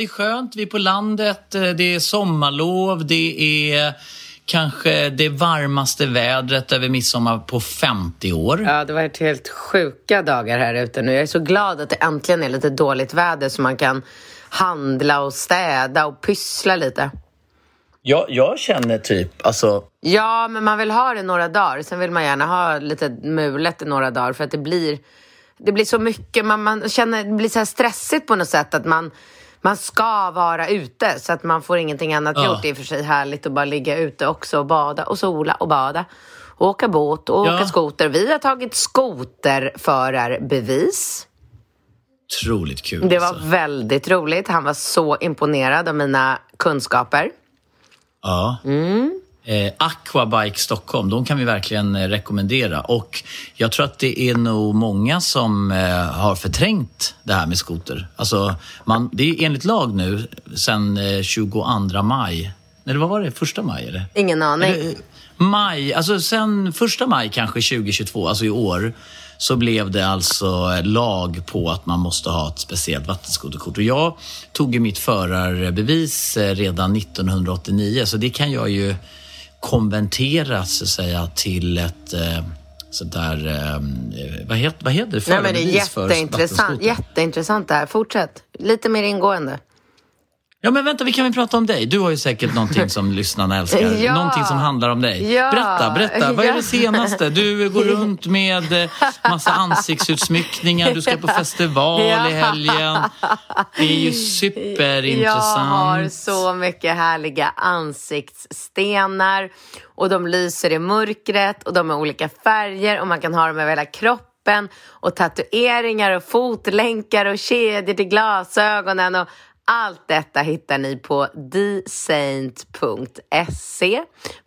Det är skönt. Vi är på landet. eh, Det är sommarlov. Det är kanske det varmaste vädret över midsommar på 50 år. Ja, det har varit helt sjuka dagar här ute nu. Jag är så glad att det äntligen är lite dåligt väder så man kan handla och städa och pyssla lite. Jag, jag känner typ, alltså... Ja, men man vill ha det några dagar. Sen vill man gärna ha lite mulet i några dagar för att det blir, det blir så mycket. Man, man känner, det blir så här stressigt på något sätt att man, man ska vara ute så att man får ingenting annat Ja. gjort. Det är för sig härligt att bara ligga ute också och bada och sola och bada. Och åka båt och Ja. åka skoter. Vi har tagit skoterförarbevis. Otroligt kul. Det var alltså. väldigt roligt. Han var så imponerad av mina kunskaper. Ja. Mm. Eh, Aquabike Stockholm, de kan vi verkligen eh, rekommendera. Och jag tror att det är nog många som eh, har förträngt det här med skoter. Alltså, man, det är enligt lag nu sedan eh, 22 maj. Eller vad var det? Första maj? Eller? Ingen aning. Eller, eh, Maj, alltså sen första maj kanske 2022, alltså i år, så blev det alltså lag på att man måste ha ett speciellt vattenskoterkort. Och jag tog ju mitt förarbevis eh, redan 1989, så det kan jag ju konvertera så att säga till ett eh, sånt där, eh, vad, heter, vad heter det? Nej, men det är jätteintressant, jätteintressant det här. Fortsätt. Lite mer ingående. Ja, men vänta, vi kan väl prata om dig? Du har ju säkert någonting som lyssnarna älskar. Ja. Någonting som handlar om dig. Ja. Berätta, berätta. Vad är det senaste? Du går runt med eh, massa ansiktsutsmyckningar. Du ska på festival Ja. i helgen. Det är ju superintressant. Jag har så mycket härliga ansiktsstenar och de lyser i mörkret och de är olika färger och man kan ha dem över hela kroppen och tatueringar och fotlänkar och kedjor till glasögonen och allt detta hittar ni på thesaint.se.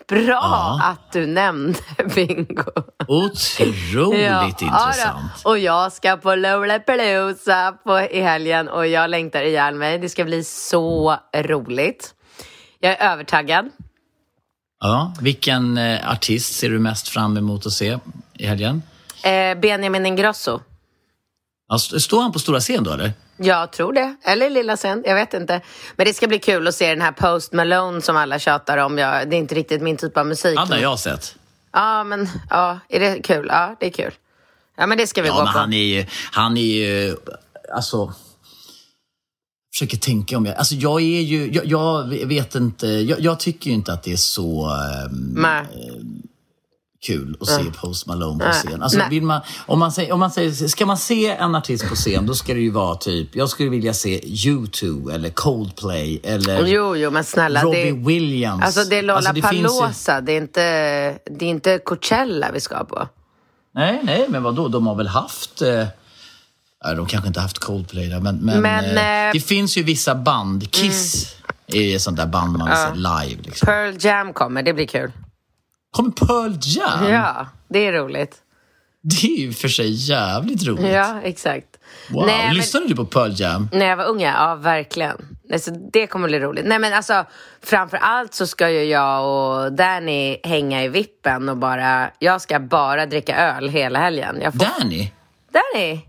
Bra Ja. att du nämnde bingo. Otroligt Ja, intressant. ja, och jag ska på Lollapalooza på i helgen och jag längtar ihjäl mig. Det ska bli så roligt. Jag är övertaggad. Ja, vilken eh, artist ser du mest fram emot att se i helgen? Eh, Benjamin Ingrosso. Ja, st- står han på stora scen då, eller? Jag tror det. Eller lilla scen, jag vet inte. Men det ska bli kul att se den här Post Malone som alla tjatar om. Jag, det är inte riktigt min typ av musik. Han har jag sett. Ja, men ja, är det kul? Ja, det är kul. Ja, men det ska vi Ja, gå men på. han är ju, han är ju, alltså... Försöker tänka om jag, alltså jag är ju, jag, jag vet inte, jag, jag tycker ju inte att det är så ehm, Nej. Kul att se Post Malone på Nej. scen. Alltså Nej. vill man, om man säger, om man säger, ska man se en artist på scen, då ska det ju vara typ, jag skulle vilja se U2 eller Coldplay eller Jo, jo, men snälla. Robbie det, Williams. Alltså det är Alltså, det ju- Lollapalooza, det, är inte, det är inte Coachella vi ska på. Nej, nej, men vadå? De har väl haft... Eh, ja, de kanske inte haft Coldplay där, men, men, Men, eh, eh, mm. det finns ju vissa band. Kiss är ju ett sånt där band man vill se live. Liksom. Pearl Jam kommer, det blir kul. Kommer Pearl Jam? Ja, det är roligt. Det är ju för sig jävligt roligt. Ja, exakt. Wow. Nej, men- Lyssnade du på Pearl Jam? När jag var ung, ja, verkligen. Alltså, det kommer bli roligt. Nej men alltså, framför allt så ska ju jag och Danny hänga i vippen och bara, jag ska bara dricka öl hela helgen. Får... Danny? Danny!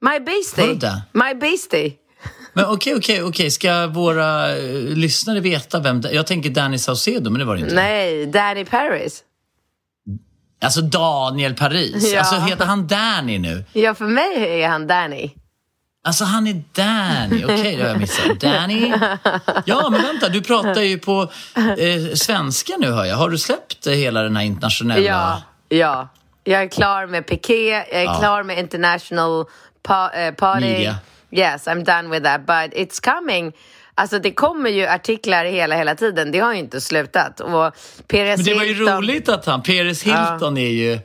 My beastie! My beastie! Men okej, okej, okej. Ska våra eh, lyssnare veta vem... Jag tänker Danny Saucedo, men det var det inte. Nej, Danny Paris. Alltså Daniel Paris. Ja. Alltså heter han Danny nu? Ja, för mig är han Danny. Alltså han är Danny. Okej, det har jag missat. Danny. Ja, men vänta. Du pratar ju på eh, svenska nu hör jag. Har du släppt eh, hela den här internationella... Ja, ja. Jag är klar med Piqué, jag är Ja. klar med International pa- eh, Party. Media. Yes, I'm done with that. But it's coming. Alltså det kommer ju artiklar hela, hela tiden. Det har ju inte slutat. Och Perez Men det var ju Hilton- roligt att han, Peres Hilton är ju...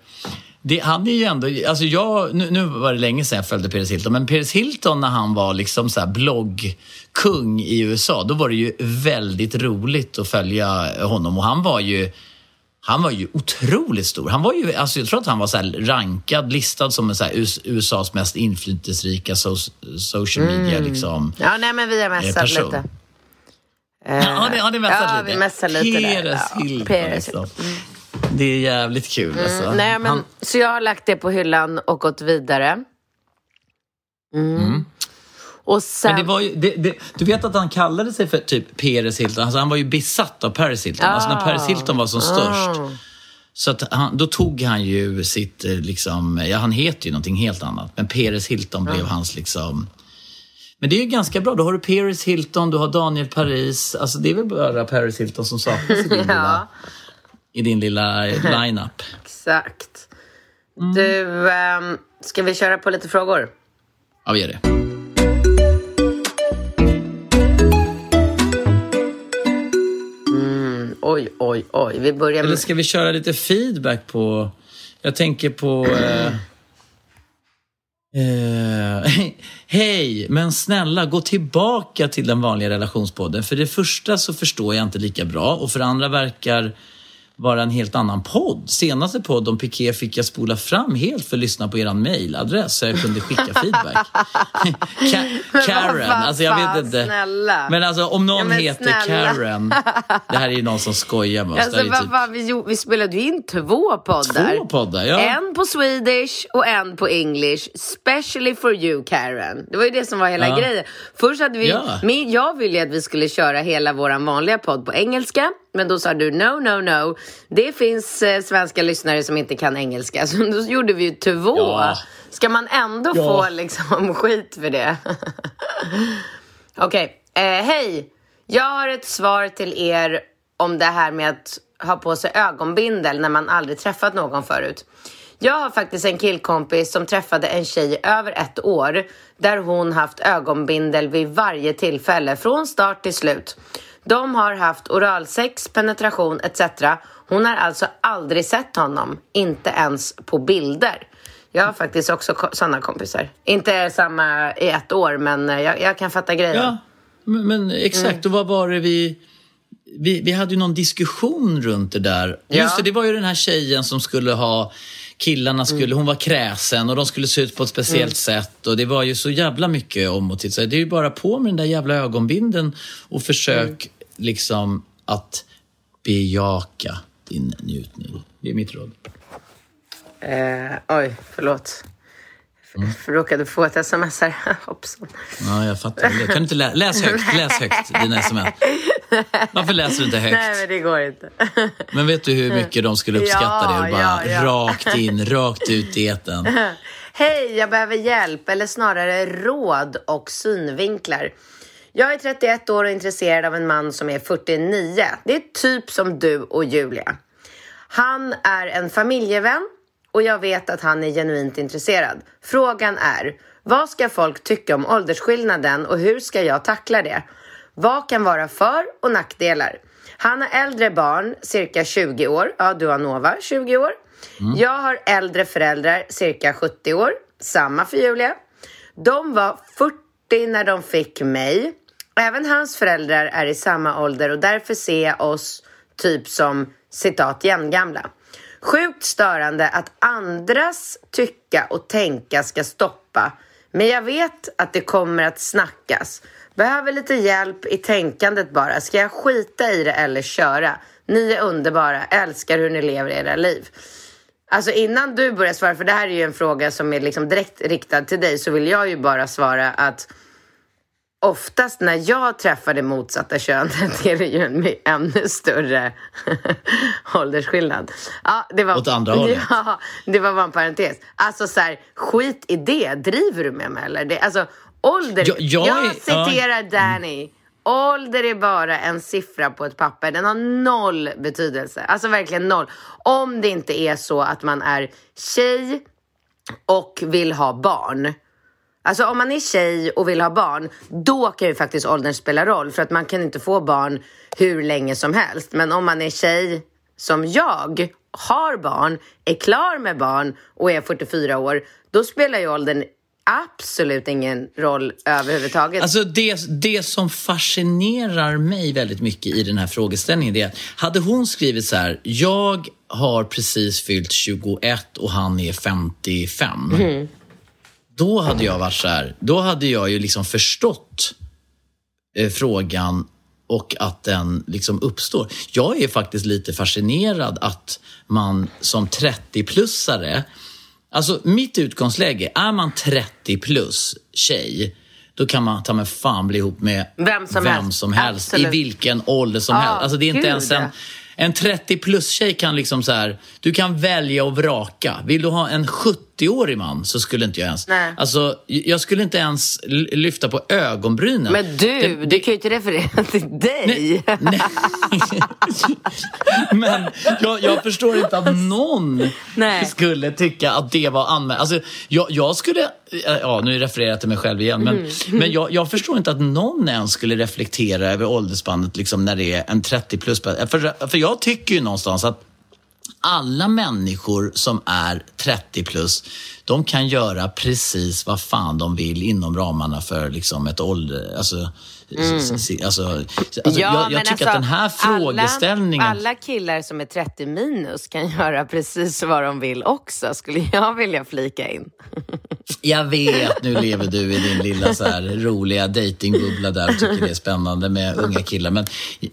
Det, han är ju ändå, alltså jag, nu, nu var det länge sedan jag följde Peres Hilton, men Peres Hilton när han var liksom så här bloggkung i USA, då var det ju väldigt roligt att följa honom och han var ju han var ju otroligt stor. Han var ju, alltså jag tror att han var så rankad, listad som en så USAs mest inflytelserika so, social media liksom. Ja, nej men vi har mässat person. lite. Ja, det har ni mässat ja, lite? vi mässar lite där. Peres Ja, Peres liksom. Det är jävligt kul alltså. Nej, men, Han- Så jag har lagt det på hyllan och gått vidare. Mm. Och sen... Men det var ju, det, det, du vet att han kallade sig för typ Peres Hilton. Alltså han var ju besatt av Paris Hilton. Alltså när Paris Hilton var som störst. Ah. Så att han, då tog han ju sitt, eh, liksom, ja han heter ju någonting helt annat. Men Peres Hilton blev hans liksom... Men det är ju ganska bra. Då har du Paris Hilton, du har Daniel Paris. Alltså det är väl bara Paris Hilton som saknas i din lilla, i din lilla line-up. Exakt. Du, ehm, ska vi köra på lite frågor? Ja, vi gör det. Oj, oj, oj. Vi börjar Eller med... ska vi köra lite feedback på... Jag tänker på... Eh, eh, Hej, men snälla gå tillbaka till den vanliga relationspodden. För det första så förstår jag inte lika bra och för det andra verkar vara en helt annan podd. Senaste podd om Piqué fick jag spola fram helt för att lyssna på er mailadress så jag kunde skicka feedback. Ka- Karen, alltså jag vet inte. snälla. Men alltså om någon Ja, heter. Karen, det här är ju någon som skojar med oss. Alltså, vad typ- fan, vi, vi spelade ju in två poddar. Två poddar, ja. En på Swedish och en på English. Specially for you Karen. Det var ju det som var hela Ja. grejen. Först hade vi, Ja. min, jag ville ju att vi skulle köra hela vår vanliga podd på engelska. Men då sa du no, no, no. Det finns eh, svenska lyssnare som inte kan engelska. Så då gjorde vi ju två. Ja. Ska man ändå Ja. få liksom skit för det? Okej, eh, hej. Jag har ett svar till er om det här med att ha på sig ögonbindel när man aldrig träffat någon förut. Jag har faktiskt en killkompis som träffade en tjej i över ett år där hon haft ögonbindel vid varje tillfälle från start till slut. De har haft oralsex, penetration etc. Hon har alltså aldrig sett honom, inte ens på bilder. Jag har faktiskt också ko- sådana kompisar. Inte samma i ett år, men eh, jag, jag kan fatta grejen. Ja, men, men exakt. Och vad var det vi... Vi, vi hade ju någon diskussion runt det där. Ja. Just det, det var ju den här tjejen som skulle ha... Killarna skulle, hon var kräsen och de skulle se ut på ett speciellt sätt. Och det var ju så jävla mycket om och till. Så det är ju bara på med den där jävla ögonbinden och försök liksom att bejaka din njutning. Det är mitt råd. Eh, oj, förlåt. Mm. Råkade få ett sms här. Hoppsan. Ja, jag fattar. det. Kan du inte lä- läs högt? Läs högt dina sms. Varför läser du inte högt? Nej, men det går inte. Men vet du hur mycket de skulle uppskatta Ja, det? Bara ja, ja. rakt in, rakt ut i etern. Hej, jag behöver hjälp, eller snarare råd och synvinklar. Jag är 31 år och intresserad av en man som är 49. Det är typ som du och Julia. Han är en familjevän och jag vet att han är genuint intresserad. Frågan är, vad ska folk tycka om åldersskillnaden och hur ska jag tackla det? Vad kan vara för och nackdelar? Han har äldre barn, cirka 20 år. Ja, du har Nova, 20 år. Jag har äldre föräldrar, cirka 70 år. Samma för Julia. De var 40 när de fick mig. Även hans föräldrar är i samma ålder och därför ser jag oss typ som citat jämngamla. Sjukt störande att andras tycka och tänka ska stoppa. Men jag vet att det kommer att snackas. Behöver lite hjälp i tänkandet bara. Ska jag skita i det eller köra? Ni är underbara. Älskar hur ni lever era liv. Alltså innan du börjar svara, för det här är ju en fråga som är liksom direkt riktad till dig, så vill jag ju bara svara att oftast när jag träffar det motsatta könet är det ju en ännu större åldersskillnad. Ja, det var, Åt andra hållet. Ja, det var bara en parentes. Alltså så här, skit i det. Driver du med mig eller? Det, alltså, ålder. Jag- jag jag är- citerar Danny. Ålder är bara en siffra på ett papper. Den har noll betydelse. Alltså verkligen noll. Om det inte är så att man är tjej och vill ha barn. Alltså om man är tjej och vill ha barn, då kan ju faktiskt åldern spela roll. För att man kan inte få barn hur länge som helst. Men om man är tjej som jag, har barn, är klar med barn och är 44 år, då spelar ju åldern absolut ingen roll överhuvudtaget. Alltså det, det som fascinerar mig väldigt mycket i den här frågeställningen är att hade hon skrivit så här, jag har precis fyllt 21 och han är 55. Då hade jag varit så här, då hade jag ju liksom förstått eh, frågan och att den liksom uppstår. Jag är faktiskt lite fascinerad att man som 30-plussare Alltså mitt utgångsläge, är man 30 plus tjej, då kan man ta med fan bli ihop med Vem som helst. som helst i vilken ålder som Ja, helst. Alltså det är inte gud, ens en, en 30 plus tjej kan liksom så här, du kan välja och vraka. Vill du ha en 70-årig man så skulle inte jag ens, Nej. alltså jag skulle inte ens lyfta på ögonbrynen. Men du, Det- du kan ju inte referera till dig. Nej. Men jag, jag förstår inte att någon Nej. skulle tycka att det var anmärkningsvärt. Alltså, jag, jag skulle... Ja, nu refererar jag till mig själv igen. Men, Mm. men jag, jag förstår inte att någon ens skulle reflektera över åldersspannet liksom, när det är en 30 plus. För, för jag tycker ju någonstans att alla människor som är 30 plus, de kan göra precis vad fan de vill inom ramarna för liksom ett ålder... Alltså, s- alltså, alltså, jag, jag men tycker alltså, att den här frågeställningen... Alla, alla killar som är 30 minus kan göra precis vad de vill också, skulle jag vilja flika in. Jag vet, nu lever du i din lilla så här roliga datingbubbla där och tycker det är spännande med unga killar. Men,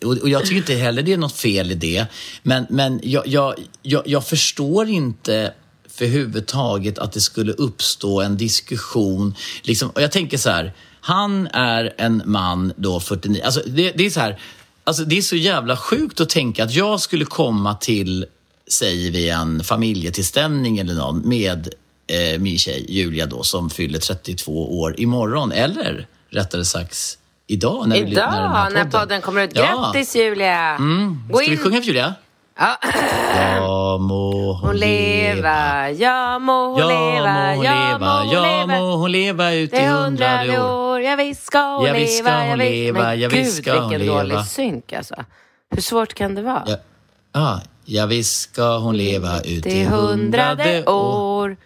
och, och jag tycker inte heller det är något fel i det. Men, men jag, jag, jag, jag förstår inte för huvudtaget att det skulle uppstå en diskussion. Liksom, och jag tänker så här, han är en man då 49. Alltså det, det är så här, alltså det är så jävla sjukt att tänka att jag skulle komma till säger vi en familjetillställning eller någon med eh, min tjej Julia då som fyller 32 år imorgon. Eller rättare sagt idag när vi Idag, när, den här när podden kommer ut. Grattis Julia! Gå Ska vi sjunga för Julia? Ja. Ja må hon, leva, ja må hon Ja leva, må hon ja må leva, hon ja leva. må hon leva ut i hundrade år. ja visst ska hon Ja, visst leva. ja, visst. leva, Men ja, gud visst ska hon vilken leva. dålig synk alltså. Hur svårt kan det vara? Ja, ja, ja visst ska hon leva ut i hundrade år.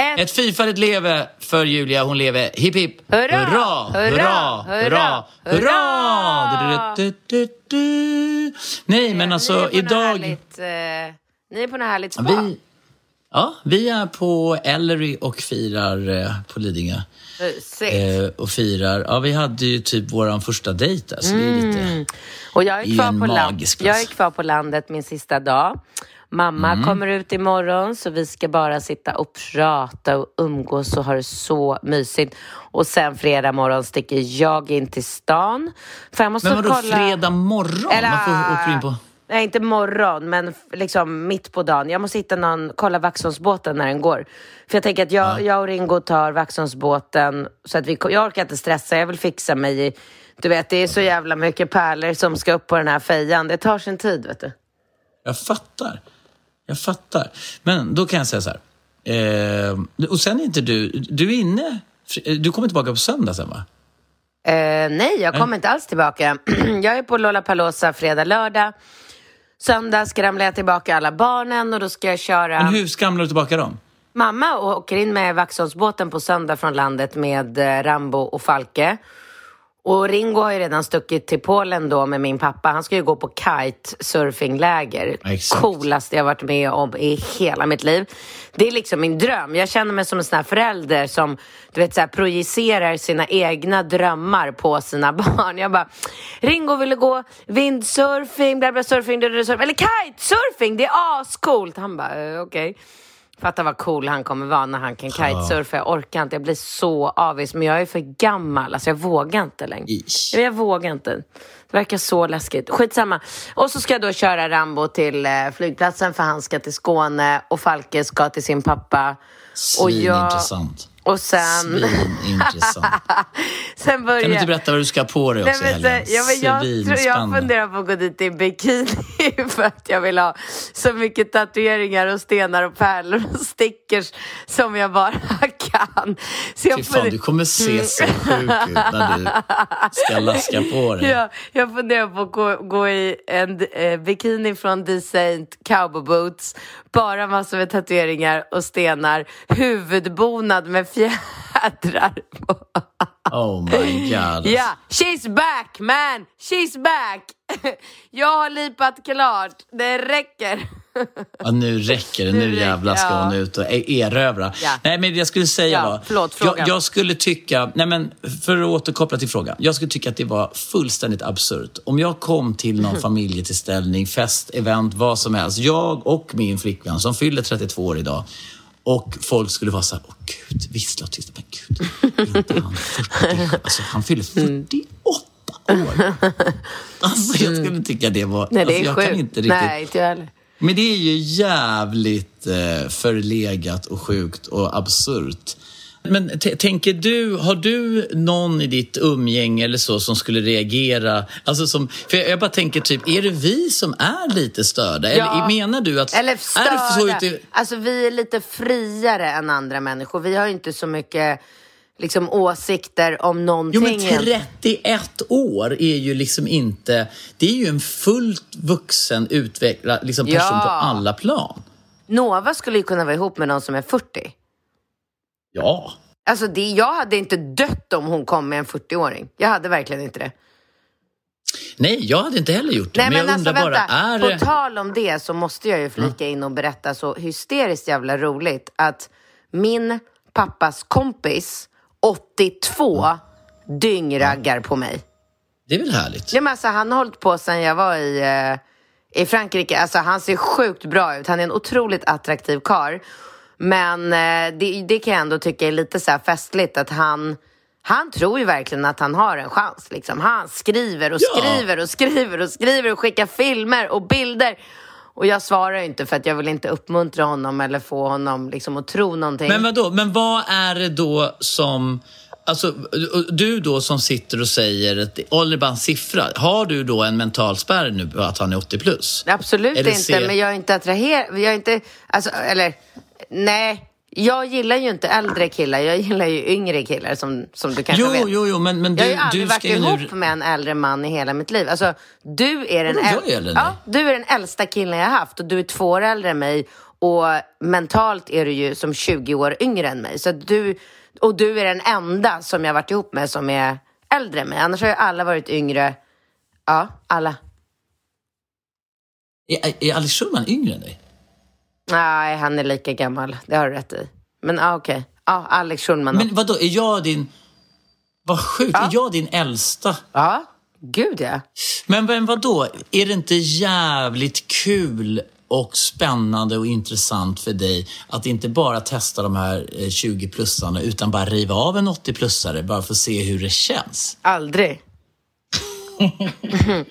Ett, Ett fyrfaldigt leve för Julia, hon lever. Hipp hipp! Hurra! Hurra! Hurra! Hurra! Hurra! Du, du, du. Nej, men ni är alltså något idag... Härligt, eh, ni är på något härligt spa. Vi, ja, vi är på Ellery och firar eh, på Lidingö. Mysigt. Eh, och firar, ja vi hade ju typ våran första dejt där, så det är lite... Och jag är, kvar på land, jag är kvar på landet min sista dag. Mamma Mm. kommer ut imorgon så vi ska bara sitta och prata och umgås och ha det så mysigt. Och sen fredag morgon sticker jag in till stan. För jag måste Men vadå, kolla... fredag morgon? Eller- Varför åker du in på... Nej, inte morgon, men liksom mitt på dagen. Jag måste hitta någon, kolla Vaxholmsbåten när den går. För jag tänker att jag, jag och Ringo tar Vaxholmsbåten, så att vi, jag orkar inte stressa, jag vill fixa mig i, du vet, det är så jävla mycket pärlor som ska upp på den här fejan. Det tar sin tid, vet du. Jag fattar. Jag fattar. Men då kan jag säga så här. Eh, och sen är inte du... Du är inne... Du kommer tillbaka på söndag sen, va? Eh, nej, jag kommer inte alls tillbaka. jag är på Lollapalooza fredag, lördag. Söndag skramlar jag tillbaka alla barnen och då ska jag köra... Men hur skramlar du tillbaka dem? Mamma åker in med Vaxholmsbåten på söndag från landet med eh, Rambo och Falke. Och Ringo har ju redan stuckit till Polen då med min pappa. Han ska ju gå på kitesurfingläger. Exakt. Coolaste jag varit med om i hela mitt liv. Det är liksom min dröm. Jag känner mig som en sån här förälder som du vet, så här, projicerar sina egna drömmar på sina barn. Jag bara, Ringo ville gå windsurfing, bla bla surfing, bla, bla, surfing. eller kitesurfing, det är ascoolt. Han bara, eh, okej. Fatta vad cool han kommer vara när han kan kitesurfa. Jag orkar inte, jag blir så avis. Men jag är för gammal, alltså jag vågar inte längre. Ish. Jag vågar inte. Det verkar så läskigt. Skitsamma. Och så ska jag då köra Rambo till eh, flygplatsen för han ska till Skåne och Falke ska till sin pappa. Och jag... Och sen... Svinintressant. sen börjar... Kan du inte berätta vad du ska på dig också Nej, men, så- ja, men jag, tror, jag funderar på att gå dit i bikini för att jag vill ha så mycket tatueringar och stenar och pärlor och stickers som jag bara kan. Så jag Fy fan, funder- du kommer se så sjuk ut när du ska laska på dig. Ja, jag funderar på att gå, gå i en eh, bikini från Saint Cowboy Boots. Bara massor med tatueringar och stenar. Huvudbonad med fjädrar på. Oh my god. Ja, she's back man! She's back! Jag har lipat klart. Det räcker. Ja, nu räcker det. Nu Nu jävlar ska hon ut och e- erövra. Ja. Nej, men jag skulle säga Ja, förlåt, jag, jag skulle tycka... Nej, men för att återkoppla till frågan. Jag skulle tycka att det var fullständigt absurt. Om jag kom till någon familjetillställning, fest, event, vad som helst. Jag och min flickvän som fyller 32 år idag. Och folk skulle vara så här, åh gud, vissla och tysta, men gud, är inte han 40? Alltså, han fyller 48 år. Alltså, jag skulle tycka det var... Nej, det alltså, är jag sjukt. kan inte riktigt... Nej, inte jag heller. Men det är ju jävligt eh, förlegat och sjukt och absurt. Men tänker du, har du någon i ditt umgänge eller så som skulle reagera? Alltså som, för jag, jag bara tänker typ, är det vi som är lite störda? Ja. Eller menar du att... Eller Är det så störda. ute, Alltså vi är lite friare än andra människor. Vi har inte så mycket liksom, åsikter om någonting. jo men 31 år är ju liksom inte... Det är ju en fullt vuxen, utvecklad liksom person Ja. på alla plan. Nova skulle ju kunna vara ihop med någon som är 40. Ja. Alltså det, jag hade inte dött om hon kom med en 40-åring. Jag hade verkligen inte det. Nej, jag hade inte heller gjort det. Nej men, men, jag alltså undrar vänta, bara, är på tal om det så måste jag ju flika in och berätta så hysteriskt jävla roligt att min pappas kompis, 82, dyngraggar på mig. Det är väl härligt? Nej, men alltså, han har hållit på sedan jag var i, eh, i Frankrike. Alltså, han ser sjukt bra ut. Han är en otroligt attraktiv kar. Men eh, det, det kan jag ändå tycka är lite så här festligt att han han tror ju verkligen att han har en chans. Liksom. Han skriver och Ja. skriver och skriver och skriver och skickar filmer och bilder. Och jag svarar ju inte för att jag vill inte uppmuntra honom eller få honom liksom att tro någonting. Men vadå? Men vad är det då som... Alltså, du då som sitter och säger att en siffra. Har du då en mental spärr nu att han är 80 plus? Absolut Eller inte, se- men jag är inte attraherad. Jag är inte, alltså, eller nej. Jag gillar ju inte äldre killar, jag gillar ju yngre killar som, som du kanske Jo, vet. jo, jo, men, men jag har du, ju aldrig du varit ihop nu... med en äldre man i hela mitt liv. Alltså, du är den, äl- är ja, du är den äldsta killen jag har haft och du är två år äldre än mig och mentalt är du ju som 20 år yngre än mig. Så du, och du är den enda som jag varit ihop med som är äldre än mig. Annars har ju alla varit yngre. Ja, alla. Är, är Alex Schulman yngre än dig? Nej, han är lika gammal. Det har du rätt i. Men ah, okej. Ja, Alex Schulman. Men vadå, är jag din... Vad sjukt, är jag din äldsta? Ja, gud ja. Men, men vadå, är det inte jävligt kul och spännande och intressant för dig att inte bara testa de här eh, 20-plussarna utan bara riva av en 80-plussare bara för att se hur det känns? Aldrig.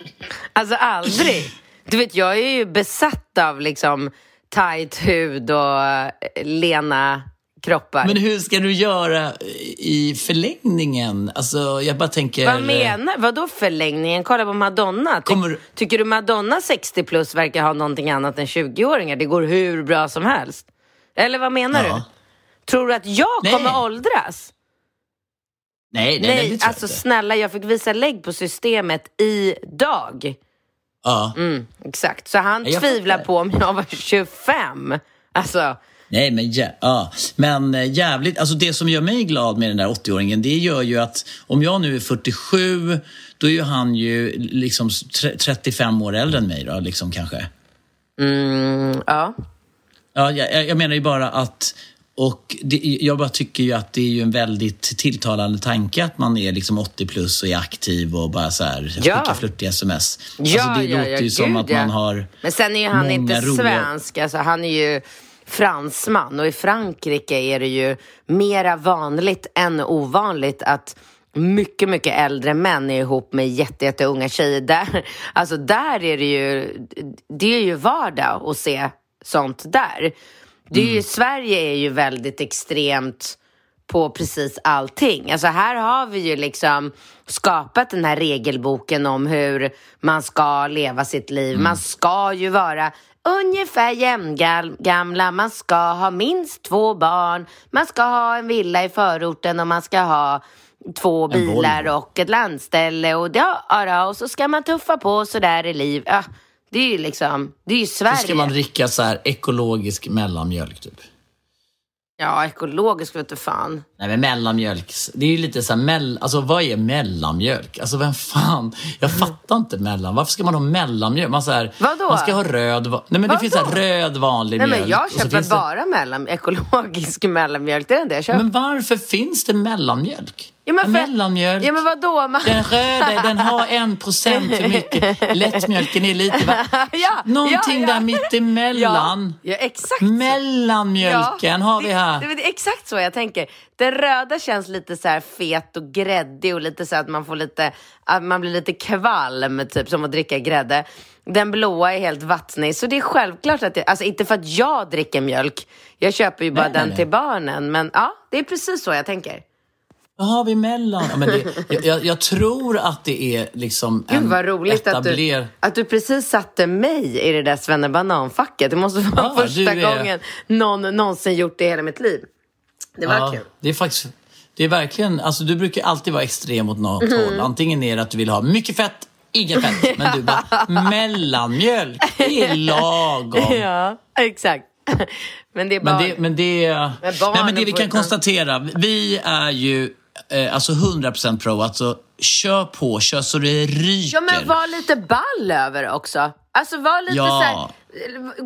alltså aldrig. Du vet, jag är ju besatt av liksom tight hud och eh, lena kroppar. Men hur ska du göra i förlängningen? Alltså, jag bara tänker... Vad menar Vadå förlängningen? Kolla på Madonna. Ty- Kommer- Tycker du Madonna 60 plus verkar ha någonting annat än 20-åringar? Det går hur bra som helst. Eller vad menar Ja. du? Tror du att jag Nej. kommer åldras? Nej, nej, nej, Nej, alltså jag snälla, jag fick visa lägg på systemet idag. Ja. Mm, exakt. Så han Jag tvivlar fattar. på om jag var 25. Alltså, Nej, men, jä- ja. men eh, jävligt, alltså det som gör mig glad med den där 80-åringen, det gör ju att om jag nu är 47, då är ju han ju liksom tre- 35 år äldre än mig då, liksom kanske. mm, ja. Ja, jag, jag menar ju bara att och det, jag bara tycker ju att det är ju en väldigt tilltalande tanke att man är liksom 80 plus och är aktiv och bara så här Ja. skickar flörtiga sms. Ja, alltså det ja, låter ja, ju som gud, att ja. man har Men sen är ju han inte roliga- svensk. Alltså, han är ju fransman och i Frankrike är det ju mera vanligt än ovanligt att mycket, mycket äldre män är ihop med jätte, jätte unga tjejer. Där, alltså där är det ju, det är ju vardag att se sånt där. Det är ju, mm. Sverige är ju väldigt extremt på precis allting. Alltså här har vi ju liksom skapat den här regelboken om hur man ska leva sitt liv. Mm. Man ska ju vara ungefär jämngamla, man ska ha minst två barn, man ska ha en villa i förorten och man ska ha två bilar och ett landställe och, ja, och så ska man tuffa på sådär i liv. Ja, det är ju liksom, det är ju Sverige. Så ska man dricka så här ekologisk mellanmjölk typ. Ja, ekologisk vet du fan. Nej men mellanmjölk, det är ju lite så här, mell, alltså vad är mellanmjölk? Alltså vem fan, jag fattar inte mellan, varför ska man ha mellanmjölk? Man, så här, Vadå? man ska ha röd, nej men Vadå? det finns så här röd vanlig nej, mjölk. Men jag köper bara det... mellan, ekologisk mellanmjölk, det är det jag köper. Men varför finns det mellanmjölk? Ja, men för, mellanmjölk. Ja, men vadå? Man... Den röda, den har en procent för mycket. Lättmjölken är lite... Va? ja, Någonting ja, ja. där mittemellan. Ja, ja, exakt. Mellanmjölken har vi här. Det, det, det, är exakt så jag tänker. Den röda känns lite så här fet och gräddig och lite så att man får lite, att man blir lite kvalm, typ som att dricka grädde. Den blåa är helt vattnig, så det är självklart att det, alltså inte för att jag dricker mjölk, jag köper ju bara nej, den nej. till barnen, men ja, det är precis så jag tänker. Vad har vi emellan? Ja, men det, jag, jag, tror att det är liksom Gud, vad roligt etabler... att, du, att du precis satte mig i det där svennebanan-facket. Det måste vara ja, första är... gången någon någonsin gjort det i hela mitt liv. Det var ja, kul. Det är faktiskt... Det är verkligen, alltså du brukar alltid vara extrem åt något mm. håll. Antingen är det att du vill ha mycket fett, inget fett. Men du bara, mellanmjölk, det är lagom. Ja, exakt. Men det är barn. Men det, men det, men nej, men det vi kan konstatera, vi är ju eh, alltså 100% pro. Alltså kör på, kör så det ryker. Ja, men var lite ball över det också. Alltså var lite ja. så här,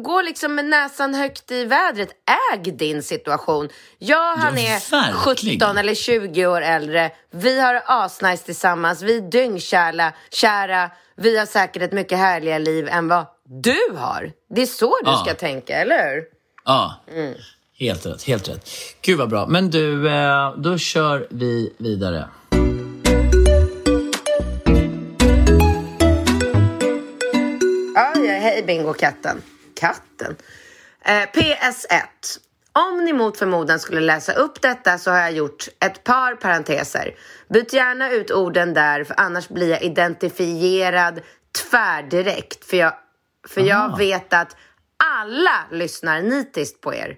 gå liksom med näsan högt i vädret. Äg din situation. Jag han ja, är verkligen. 17 eller 20 år äldre. Vi har asnice tillsammans. Vi är dyngkära. Kära. Vi har säkert ett mycket härligare liv än vad du har. Det är så du ja. ska tänka, eller hur? Ja. Mm. Helt rätt, helt rätt. Gud vad bra. Men du, eh, då kör vi vidare. Ja, ja hej Bingo-katten. Katten? Eh, PS1. Om ni mot förmodan skulle läsa upp detta så har jag gjort ett par parenteser. Byt gärna ut orden där för annars blir jag identifierad tvärdirekt. För jag, för jag vet att alla lyssnar nitiskt på er.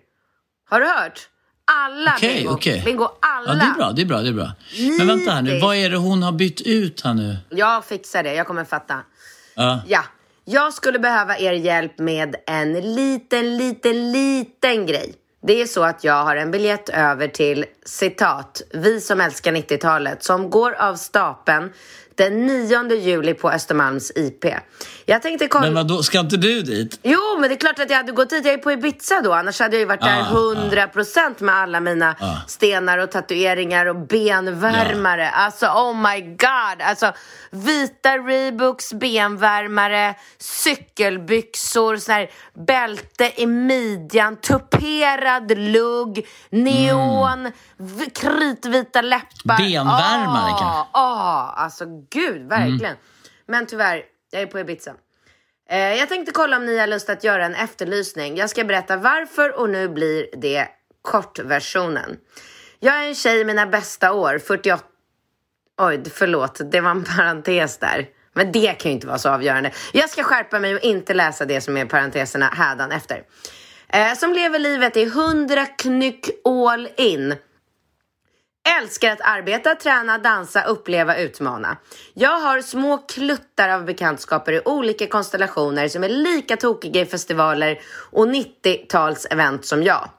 Har du hört? Alla okay, bingo. Okay. bingo. Alla. Ja, det är bra. Det är bra, det är bra. Men vänta här nu. Vad är det hon har bytt ut här nu? Jag fixar det. Jag kommer fatta. Uh. Ja. Jag skulle behöva er hjälp med en liten, liten, liten grej. Det är så att jag har en biljett över till citat, Vi som älskar 90-talet som går av stapeln den 9 juli på Östermalms IP. Jag tänkte kolla... Men vadå, ska inte du dit? Jo, men det är klart att jag hade gått dit. Jag är på Ibiza då, annars hade jag ju varit ah, där 100 procent ah. med alla mina ah. stenar och tatueringar och benvärmare. Ja. Alltså, oh my god! Alltså, vita Reeboks benvärmare, cykelbyxor, sån här bälte i midjan, tuperad lugg, neon, mm. kritvita läppar. Benvärmare oh, kanske? Ja, oh, alltså gud, verkligen. Mm. Men tyvärr, jag är på Ibiza. Eh, jag tänkte kolla om ni har lust att göra en efterlysning. Jag ska berätta varför och nu blir det kortversionen. Jag är en tjej i mina bästa år, 48... Oj, förlåt, det var en parentes där. Men det kan ju inte vara så avgörande. Jag ska skärpa mig och inte läsa det som är parenteserna hädan efter. Eh, som lever livet i 100 knyck all in Älskar att arbeta, träna, dansa, uppleva, utmana. Jag har små kluttar av bekantskaper i olika konstellationer som är lika tokiga i festivaler och 90-tals-event som jag.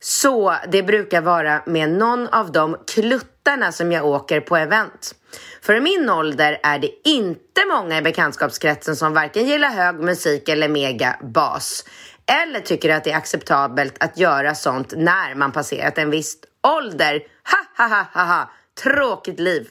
Så det brukar vara med någon av de kluttarna som jag åker på event. För i min ålder är det inte många i bekantskapskretsen som varken gillar hög musik eller mega bas. Eller tycker att det är acceptabelt att göra sånt när man passerat en viss ålder. Ha, ha, ha, ha, ha. Tråkigt liv.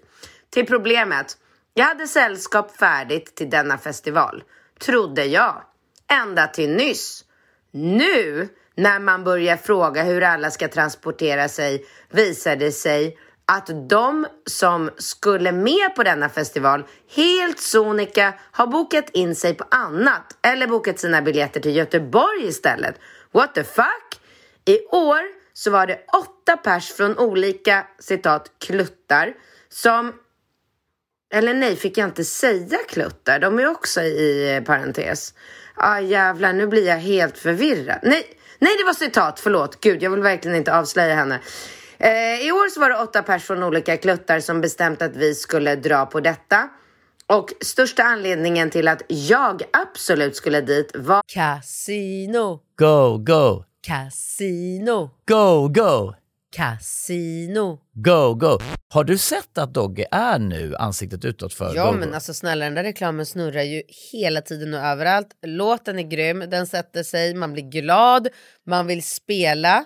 Till problemet. Jag hade sällskap färdigt till denna festival. Trodde jag. Ända till nyss. Nu när man börjar fråga hur alla ska transportera sig visar det sig att de som skulle med på denna festival helt sonika har bokat in sig på annat eller bokat sina biljetter till Göteborg istället. What the fuck? I år så var det åtta pers från olika citat kluttar som eller nej, fick jag inte säga kluttar? De är också i eh, parentes. Ah jävlar, nu blir jag helt förvirrad. Nej, nej det var citat, förlåt. Gud, jag vill verkligen inte avslöja henne. Eh, I år så var det åtta pers från olika kluttar som bestämt att vi skulle dra på detta. Och största anledningen till att jag absolut skulle dit var... Casino, Go, go, casino, go, go, casino. go, go. Har du sett att Dogge är nu ansiktet utåt för Ja Go, men Go? alltså snälla den där reklamen snurrar ju hela tiden och överallt. Låten är grym, den sätter sig, man blir glad, man vill spela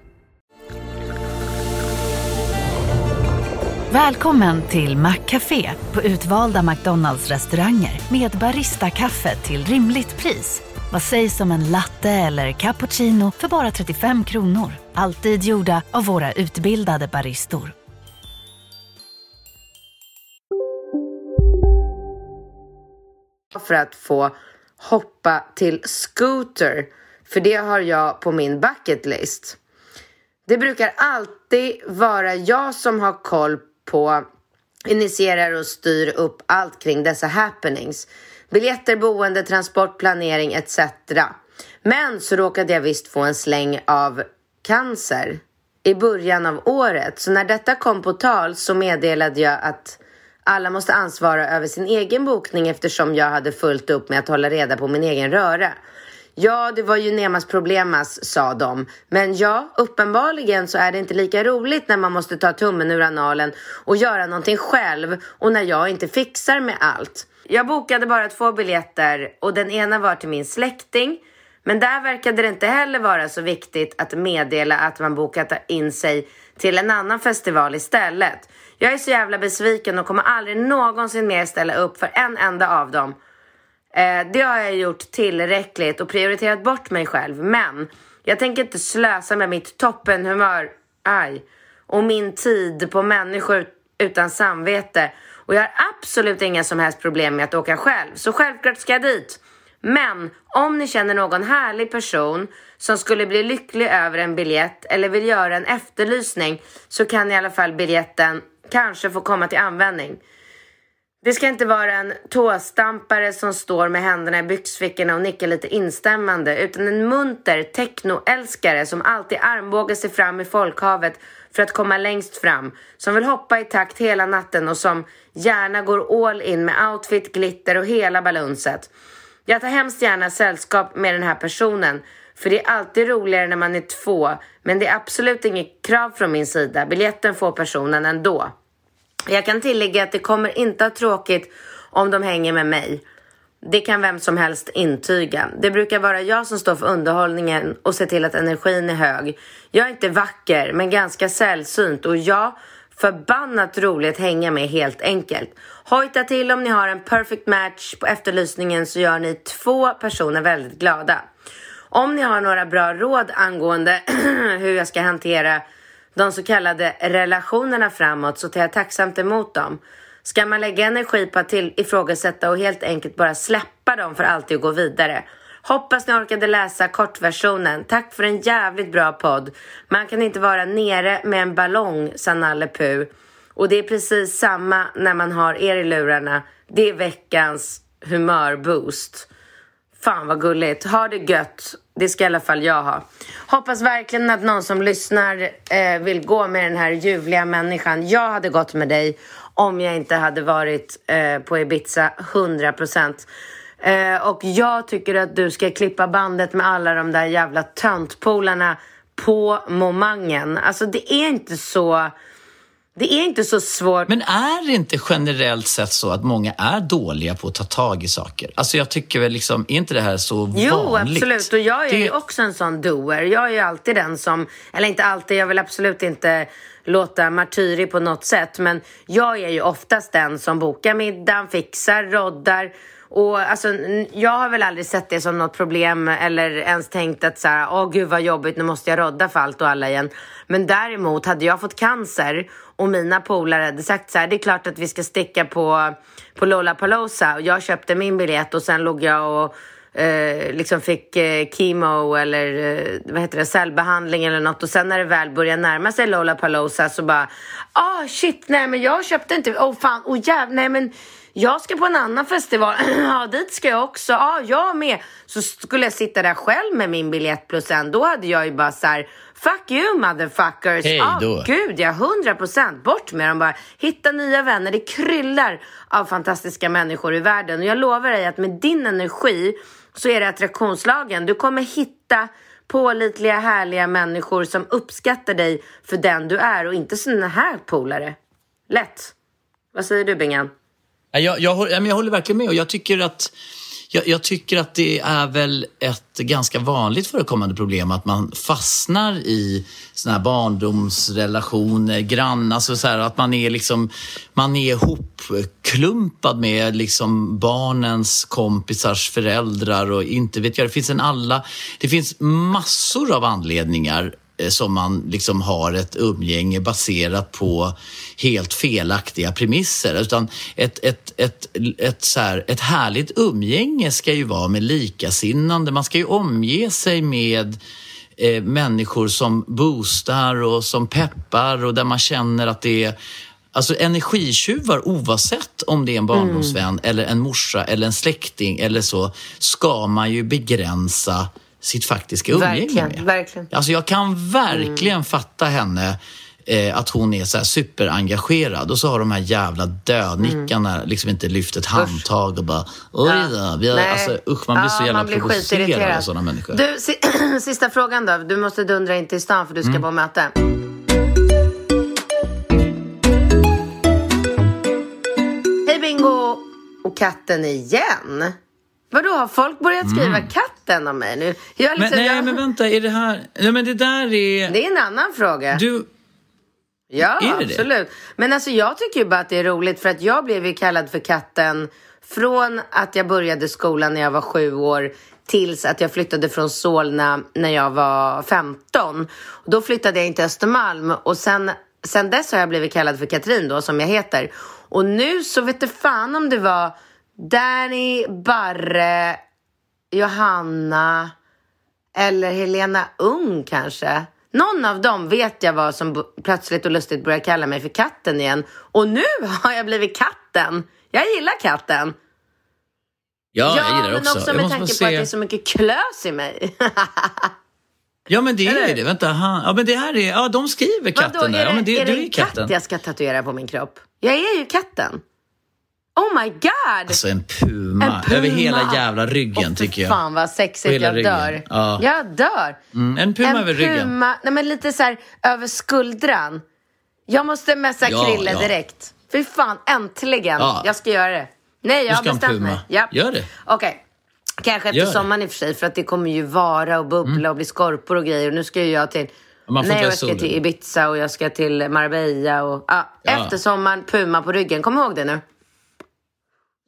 Välkommen till Maccafé på utvalda McDonalds restauranger med Baristakaffe till rimligt pris. Vad sägs om en latte eller cappuccino för bara 35 kronor? Alltid gjorda av våra utbildade baristor. för att få hoppa till scooter. För det har jag på min bucket list. Det brukar alltid vara jag som har koll på, initierar och styr upp allt kring dessa happenings. Biljetter, boende, transport, planering etc. Men så råkade jag visst få en släng av cancer i början av året. Så när detta kom på tal så meddelade jag att alla måste ansvara över sin egen bokning eftersom jag hade fullt upp med att hålla reda på min egen röra. Ja, det var ju Nemas problemas, sa de. Men ja, uppenbarligen så är det inte lika roligt när man måste ta tummen ur analen och göra någonting själv och när jag inte fixar med allt. Jag bokade bara två biljetter och den ena var till min släkting. Men där verkade det inte heller vara så viktigt att meddela att man bokat in sig till en annan festival istället. Jag är så jävla besviken och kommer aldrig någonsin mer ställa upp för en enda av dem. Eh, det har jag gjort tillräckligt och prioriterat bort mig själv. Men jag tänker inte slösa med mitt toppenhumör, aj, och min tid på människor utan samvete. Och jag har absolut inga som helst problem med att åka själv. Så självklart ska jag dit. Men om ni känner någon härlig person som skulle bli lycklig över en biljett eller vill göra en efterlysning så kan i alla fall biljetten kanske få komma till användning. Det ska inte vara en tåstampare som står med händerna i byxfickorna och nickar lite instämmande utan en munter technoälskare som alltid armbågar sig fram i folkhavet för att komma längst fram. Som vill hoppa i takt hela natten och som gärna går all in med outfit, glitter och hela balunset. Jag tar hemskt gärna sällskap med den här personen för det är alltid roligare när man är två men det är absolut inget krav från min sida. Biljetten får personen ändå. Jag kan tillägga att det kommer inte att tråkigt om de hänger med mig. Det kan vem som helst intyga. Det brukar vara jag som står för underhållningen och ser till att energin är hög. Jag är inte vacker, men ganska sällsynt och ja, förbannat roligt hänga med helt enkelt. Hojta till om ni har en perfect match på efterlysningen så gör ni två personer väldigt glada. Om ni har några bra råd angående hur jag ska hantera de så kallade relationerna framåt så tar jag tacksamt emot dem. Ska man lägga energi på att till ifrågasätta och helt enkelt bara släppa dem för alltid och gå vidare? Hoppas ni orkade läsa kortversionen. Tack för en jävligt bra podd. Man kan inte vara nere med en ballong, sa Nalle Puh. Och det är precis samma när man har er i lurarna. Det är veckans humörboost. Fan vad gulligt. Ha det gött. Det ska i alla fall jag ha. Hoppas verkligen att någon som lyssnar eh, vill gå med den här ljuvliga människan. Jag hade gått med dig om jag inte hade varit eh, på Ibiza 100 procent. Eh, och jag tycker att du ska klippa bandet med alla de där jävla töntpolarna på momangen. Alltså det är inte så... Det är inte så svårt. Men är det inte generellt sett så att många är dåliga på att ta tag i saker? Alltså jag tycker väl liksom, är inte det här så jo, vanligt? Jo, absolut. Och jag är det... ju också en sån doer. Jag är ju alltid den som, eller inte alltid, jag vill absolut inte låta martyrig på något sätt. Men jag är ju oftast den som bokar middagen, fixar, roddar. Och alltså, jag har väl aldrig sett det som något problem eller ens tänkt att så här, åh gud vad jobbigt, nu måste jag rodda för allt och alla igen. Men däremot, hade jag fått cancer och mina polare hade sagt så här, det är klart att vi ska sticka på, på Lollapalooza. Och jag köpte min biljett och sen låg jag och eh, liksom fick eh, chemo eller eh, vad heter det, cellbehandling eller något. Och sen när det väl börjar närma sig Lollapalooza så bara, ah shit, nej men jag köpte inte, åh oh, fan, åh oh, jävlar, nej men jag ska på en annan festival, ja dit ska jag också, ja jag med. Så skulle jag sitta där själv med min biljett plus en, då hade jag ju bara så här, Fuck you motherfuckers! Hej då. Ah, gud ja, hundra procent. Bort med dem bara. Hitta nya vänner. Det kryllar av fantastiska människor i världen. Och jag lovar dig att med din energi så är det attraktionslagen. Du kommer hitta pålitliga, härliga människor som uppskattar dig för den du är och inte såna här polare. Lätt. Vad säger du, Bingan? Jag, jag, jag, håller verkligen med. Och jag tycker att jag, jag, tycker att det är väl ett ganska vanligt förekommande problem att man fastnar i såna här barndomsrelationer, grannar, alltså så här, att man är liksom man är ihopklumpad med liksom barnens kompisars föräldrar och inte vet jag, det finns en alla, det finns massor av anledningar som man liksom har ett umgänge baserat på helt felaktiga premisser. Utan ett, ett, ett, ett, så här, ett härligt umgänge ska ju vara med likasinnande. Man ska ju omge sig med eh, människor som boostar och som peppar och där man känner att det är Alltså energitjuvar oavsett om det är en barndomsvän mm. eller en morsa eller en släkting eller så ska man ju begränsa sitt faktiska umgänge verkligen, med. Verkligen. Alltså jag kan verkligen mm. fatta henne eh, att hon är så här superengagerad och så har de här jävla dödnickarna mm. liksom inte lyft ett handtag och bara oj då. Vi har, alltså, usch, man blir så jävla provocerad av sådana människor. Du, sista frågan då. Du måste dundra in till stan för du ska mm. på möte. Hej Bingo och katten igen. Vadå, har folk börjat skriva mm. Katten om mig nu? Jag liksom, men, nej, jag... men vänta, är det här... Nej, men det där är... Det är en annan fråga. Du... Ja, absolut. Det? Men alltså jag tycker ju bara att det är roligt för att jag blev ju kallad för katten från att jag började skolan när jag var sju år tills att jag flyttade från Solna när jag var 15. Och då flyttade jag in till Östermalm och sen, sen dess har jag blivit kallad för Katrin då, som jag heter. Och nu så vet du fan om det var Danny, Barre, Johanna eller Helena Ung kanske. Någon av dem vet jag vad som plötsligt och lustigt börjar kalla mig för katten igen. Och nu har jag blivit katten. Jag gillar katten. Ja, jag gillar men också. också med tanke se... på att det är så mycket klös i mig. ja, men det är ju det. Vänta, han... ja, men det här är... Ja, de skriver katten Vadå, där. Ja, men det, är det, du är katten. katt jag ska tatuera på min kropp? Jag är ju katten. Oh my god! Alltså en puma, en puma. över hela jävla ryggen oh, tycker jag. fan vad sexigt, jag ryggen. dör. Ja. Jag dör. Mm, en puma en över puma, ryggen. Nej men lite så här över skuldran. Jag måste messa ja, Krille ja. direkt. Fy fan, äntligen. Ja. Jag ska göra det. Nej, jag har bestämt mig. Ja. Gör det. Okej. Okay. Kanske efter sommaren i och för sig, för att det kommer ju vara och bubbla mm. och bli skorpor och grejer. Och nu ska ju jag till... Man får Nej, jag ska solen. till Ibiza och jag ska till Marbella och ja, Ja. eftersommaren, Puma på ryggen. Kom ihåg det nu.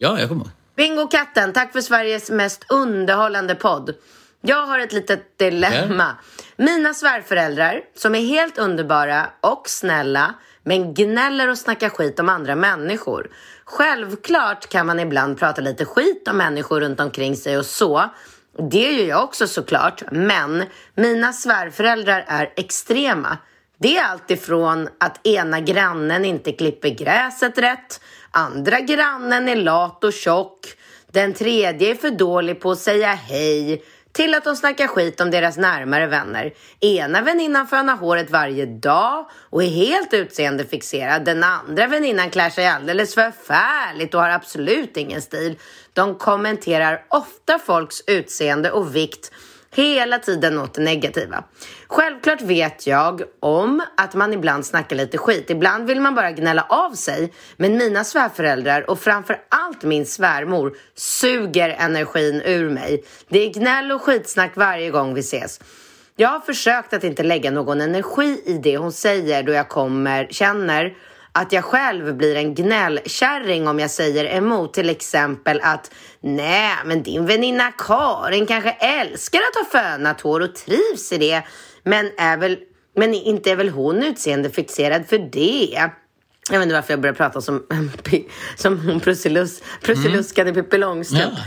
Ja, jag kommer. Bingo katten, tack för Sveriges mest underhållande podd. Jag har ett litet dilemma. Mina svärföräldrar, som är helt underbara och snälla, men gnäller och snackar skit om andra människor. Självklart kan man ibland prata lite skit om människor runt omkring sig och så. Det gör jag också såklart, men mina svärföräldrar är extrema. Det är allt ifrån att ena grannen inte klipper gräset rätt, andra grannen är lat och tjock, den tredje är för dålig på att säga hej, till att de snackar skit om deras närmare vänner. Ena väninnan fönar håret varje dag och är helt utseendefixerad. Den andra väninnan klär sig alldeles förfärligt och har absolut ingen stil. De kommenterar ofta folks utseende och vikt Hela tiden åt det negativa. Självklart vet jag om att man ibland snackar lite skit. Ibland vill man bara gnälla av sig. Men mina svärföräldrar och framför allt min svärmor suger energin ur mig. Det är gnäll och skitsnack varje gång vi ses. Jag har försökt att inte lägga någon energi i det hon säger då jag kommer, känner att jag själv blir en gnällkärring om jag säger emot. Till exempel att nej, men din väninna Karin kanske älskar att ha fönat hår och trivs i det. Men, är väl, men inte är väl hon utseendefixerad för det? Jag vet inte varför jag började prata som, som hon Prussiluskade Pippi Långstrump. Eh,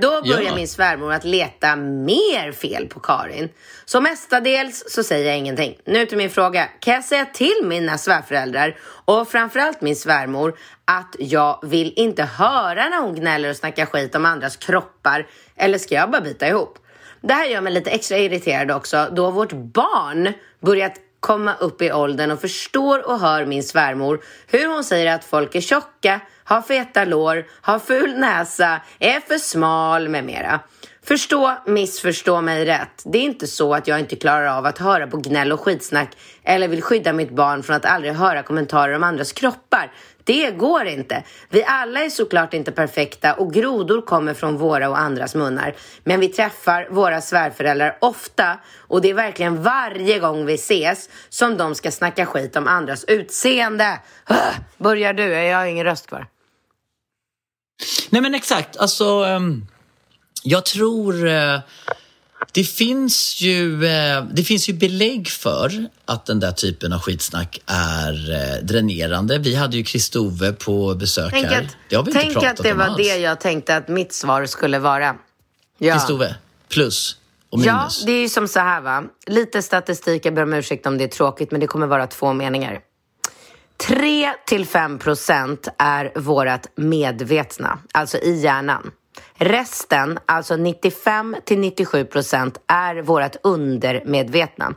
Då börjar Ja. min svärmor att leta mer fel på Karin. Så mestadels så säger jag ingenting. Nu till min fråga. Kan jag säga till mina svärföräldrar och framförallt min svärmor att jag vill inte höra när hon gnäller och snackar skit om andras kroppar eller ska jag bara bita ihop? Det här gör mig lite extra irriterad också då vårt barn börjat komma upp i åldern och förstår och hör min svärmor hur hon säger att folk är tjocka, har feta lår, har ful näsa, är för smal med mera. Förstå, missförstå mig rätt. Det är inte så att jag inte klarar av att höra på gnäll och skitsnack eller vill skydda mitt barn från att aldrig höra kommentarer om andras kroppar. Det går inte. Vi alla är såklart inte perfekta och grodor kommer från våra och andras munnar. Men vi träffar våra svärföräldrar ofta och det är verkligen varje gång vi ses som de ska snacka skit om andras utseende. Börjar du? Jag har ingen röst kvar. Nej men exakt, alltså ehm, jag tror eh, det finns ju eh, det finns ju belägg för att den där typen av skitsnack är eh, dränerande. Vi hade ju Kristove på besök Tänk här. att, det har vi tänk inte pratat att det var alls. det jag tänkte att mitt svar skulle vara. Ja. Kristove, plus och Ja, minus. det är ju som så här va. Lite statistik, jag ber om ursäkt om det är tråkigt, men det kommer vara två meningar. 3 till 5 procent är vårat medvetna, alltså i hjärnan. Resten, alltså 95 till 97 procent, är vårat undermedvetna.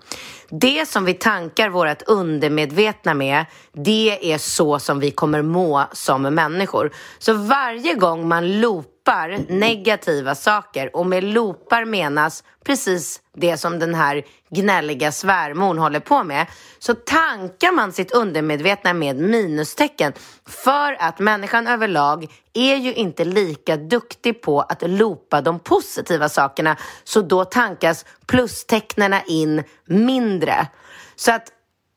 Det som vi tankar vårat undermedvetna med, det är så som vi kommer må som människor. Så varje gång man loopar negativa saker, och med loopar menas precis det som den här gnälliga svärmor håller på med, så tankar man sitt undermedvetna med minustecken. För att människan överlag är ju inte lika duktig på att loopa de positiva sakerna, så då tankas plustecknena in mindre. Så att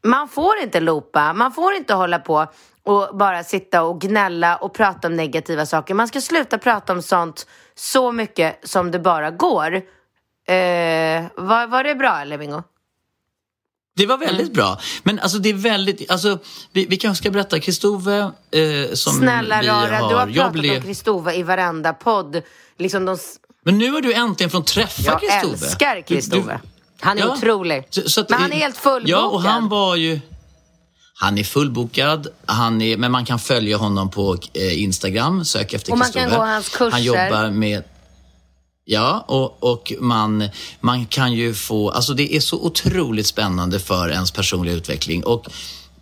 man får inte loopa, man får inte hålla på och bara sitta och gnälla och prata om negativa saker. Man ska sluta prata om sånt så mycket som det bara går. Eh, var, var det bra eller Bingo? Det var väldigt Mm. bra. Men alltså det är väldigt, alltså vi, vi kanske ska berätta, Kristove eh, som Snälla vi Rara, har, du har jag pratat blev- om Kristova i varenda podd. Liksom de, Men nu har du äntligen fått träffa jag Kristove. älskar Du- du- Kristove. Han är Ja, otrolig. så- så att- Men han är helt fullbokad. Ja, och han var ju... Han är fullbokad, han är, men man kan följa honom på eh, Instagram, sök efter Och man kan Kristove. gå hans kurser. Han jobbar med... Ja, och, och man, man kan ju få... Alltså det är så otroligt spännande för ens personliga utveckling. Och